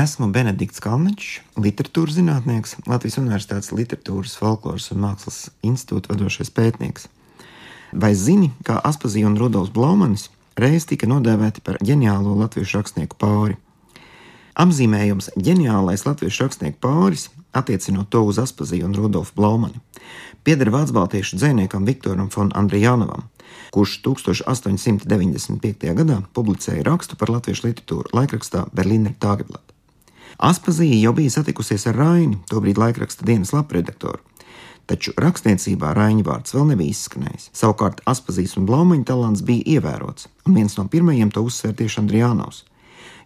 Esmu Benedikts Kalniņš, literatūras zinātnieks, Latvijas Universitātes literatūras, folkloras un mākslas institūta vadošais pētnieks. Vai zini, kā Aspazija un Rudolfs Blaumanis reiz tika nodēvēti par ģeniālo latviešu rakstnieku pāri? Apzīmējums ģeniālais latviešu rakstnieku pāris, attiecinot to uz Aspaziju un Rudolfu Blaumani, pieder Vācu baltiešu dzēniekam Viktoram von Andrijānovam, kurš 1895. gadā publicēja rakstu par latviešu literatūru laikrakstā Berlīner Tageblatt. Aspazīja jau bija satikusies ar Raini, tobrīd laikraksta dienas lapredaktoru, taču rakstniecībā Raņa vārds vēl nebija izskanējis. Savukārt Aspazīs un Blaumaņa talants bija ievērots, un viens no pirmajiem to uzsver tieši Andrijānos.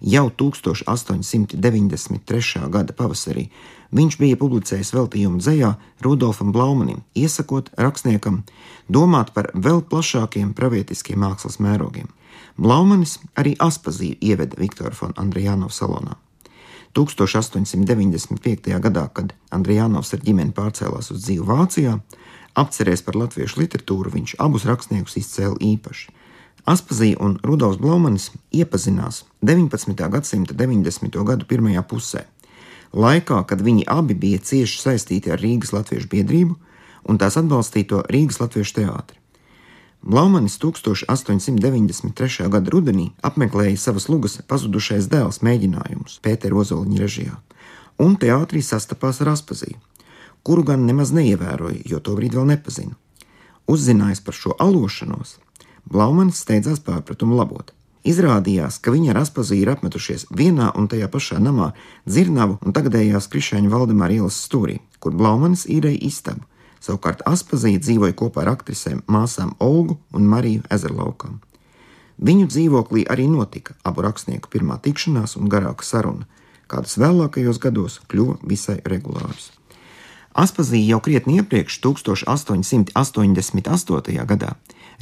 Jau 1893. gada pavasarī viņš bija publicējis veltījumu dzējā Rudolfam Blaumanim, iesakot rakstniekam domāt par vēl plašākiem pravietiskiem mākslas mērogiem. Blaumanis arī Aspazīju ieveda Viktora von Andrijānov salonā. 1895. gadā, kad Andrijānovs ar ģimeni pārcēlās uz dzīvi Vācijā, apcerēs par latviešu literatūru, viņš abus rakstniekus izcēla īpaši. Aspazija un Rudolfs Blaumanis iepazinās 19. gadsimta 90. gadu pirmajā pusē, laikā, kad viņi abi bija cieši saistīti ar Rīgas Latviešu biedrību un tās atbalstīto Rīgas Latviešu teātri. Blaumanis 1893. gada rudenī apmeklēja savas lugas pazudušais dēls mēģinājumus Pētera Ozoliņa režijā, un teātrī sastapās ar Aspaziju, kuru gan nemaz neievēroja, jo tobrīd vēl nepazina. Uzzinājis par šo alošanos, Blaumanis steidzās pārpratumu labot. Izrādījās, ka viņi ar Aspaziju ir apmetušies vienā un tajā pašā namā, Dzirnavu un tagadējās Krišāņa Valdemāra ielas stūrī, kur Blaumanis īrēja istabu Savukārt Aspazīja dzīvoja kopā ar aktrisēm māsām Olgu un Mariju Ezerlaukām. Viņu dzīvoklī arī notika abu rakstnieku pirmā tikšanās un garāka saruna, kādas vēlākajos gados kļuva visai regulāras. Aspazīja jau krietni iepriekš, 1888. gadā,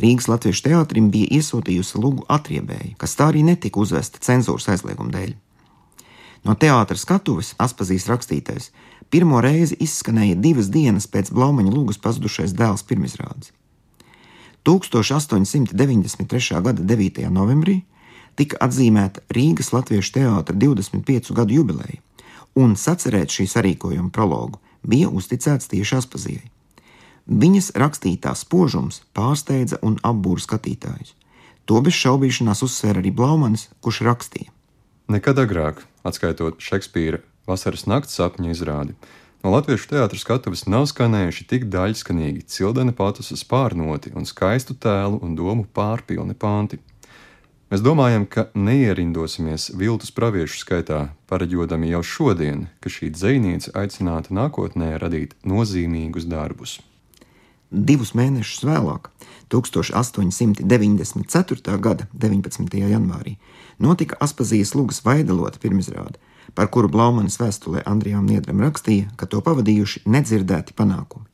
Rīgas Latviešu teātrim bija iesūtījusi lūgu atriebēju, kas tā arī netika uzvesta cenzūras aizlieguma dēļ. No teātra skatuves Aspazīs rakstītais pirmo reizi izskanēja divas dienas pēc Blaumaņa lūgas pazudušais dēls pirmizrādes. 1893. gada 9. novembrī tika atzīmēta Rīgas Latviešu teātra 25 gadu jubileja, un sacerēt šī sarīkojuma prologu bija uzticēts tieši Aspazijai. Viņas rakstītās spožums pārsteidza un apbūra skatītājus. To bez šaubīšanās uzsvēra arī Blaumanis, kurš rakstīja. Nekad agrāk, atskaitot Šekspīra vasaras nakts sapņu izrādi, no latviešu teātras skatuves nav skanējuši tik daļskanīgi cildeni patusas pārnoti un skaistu tēlu un domu pārpilni panti. Mēs domājam, ka neierindosimies viltus praviešu skaitā, pareģodami jau šodien, ka šī dziniece aicināta nākotnē radīt nozīmīgus darbus. Divus mēnešus vēlāk, 1894. gada 19. janvārī, notika Aspazijas Lūgas Vaidelota pirmizrāde, par kuru Blaumanis vēstulē Andrijam Niedram rakstīja, ka to pavadījuši nedzirdēti panākumi.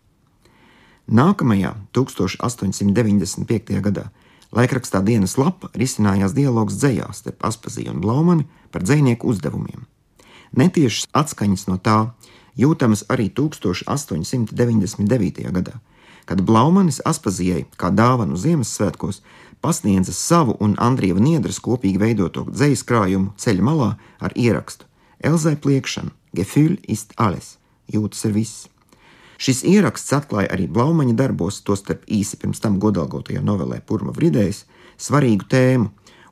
Nākamajā, 1895. gadā, laikrakstā dienas lapa risinājās dialogs dzējās starp Aspaziju un Blaumani par dzinieku uzdevumiem. Netiešas atskaņas no tā jūtamas arī 1899. gadā, kad Blaumanis Aspazijai, kā dāvanu Ziemassvētkos, pasniedza savu un Andrieva Niedras kopīgi veidoto dzīslu krājumu ceļa malā ar ierakstu Elzai pliekšana, Gefühl ist alles, jūtas ir viss. Šis ieraksts atklāja arī Blaumaņa darbos, tostarp īsi pirms tam godalgotajā novelē Purma Vridējs, svarīgu tēmu,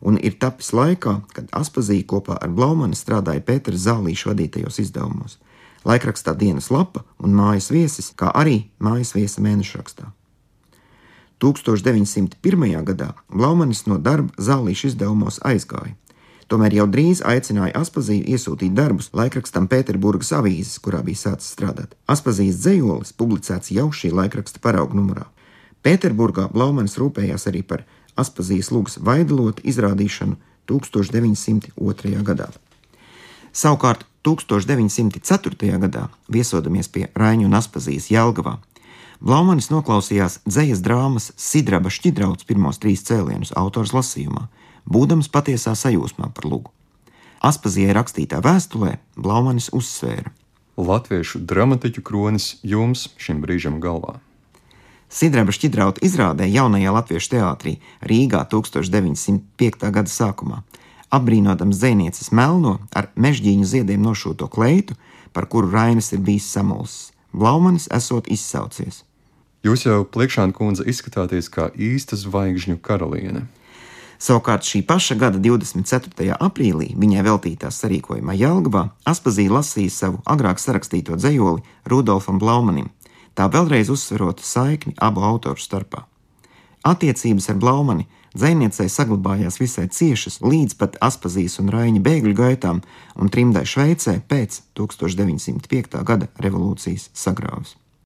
un ir tapis laikā, kad Aspazija kopā ar Blaumani strādāja Pētera Zālīša vadītajos izdevumos laikrakstā dienas lapa un mājas viesis, kā arī mājas viesa mēnešrakstā. 1901. gadā Blaumanis no darba zālīšu izdevumos aizgāja. Tomēr jau drīz aicināja Aspaziju iesūtīt darbus laikrakstam Pēterburgas avīzes, kurā bija sācis strādāt. Aspazijas dzējolis publicēts jau šī laikraksta paraugu numurā. Pēterburgā Blaumanis rūpējās arī par Aspazijas lūgas vaidalotu izrādīšanu 1902. gadā. Savukārt 1904. gadā, viesodamies pie Raņa un Aspazijas Jelgavā, Blaumanis noklausījās dzējas drāmas Sidraba šķidrauts pirmos trīs cēlienus autors lasījumā, būdams patiesā sajūsmā par lugu. Aspazijai rakstītā vēstulē Blaumanis uzsvēra: Latviešu dramatiķu kronis jums šim brīžam galvā. Sidraba šķidrauta izrādē jaunajā Latviešu teātrī Rīgā 1905. gada sākumā apbrīnodams dzēnieces melno ar mežģīņu ziediem nošūto kleitu, par kuru Rainis ir bijis samulsis. Blaumanis esot izsaucies. Jūs jau pliekšāna kundze izskatāties kā īsta zvaigžņu karaliene. Savukārt šī paša gada 24. aprīlī viņai veltītā sarīkojumā Jālgavā Aspazīja lasīja savu agrāk sarakstīto dzējoli Rudolfam Blaumanim, tā vēlreiz uzsverot saikni abu autoru starpā. Attiecības ar Blaumani dzēniecei saglabājās visai ciešas līdz pat Aspazijas un Raņa bēgļu gaitām un trimdai Šveicē pēc 1905. gada revolūcijas sagrāvas.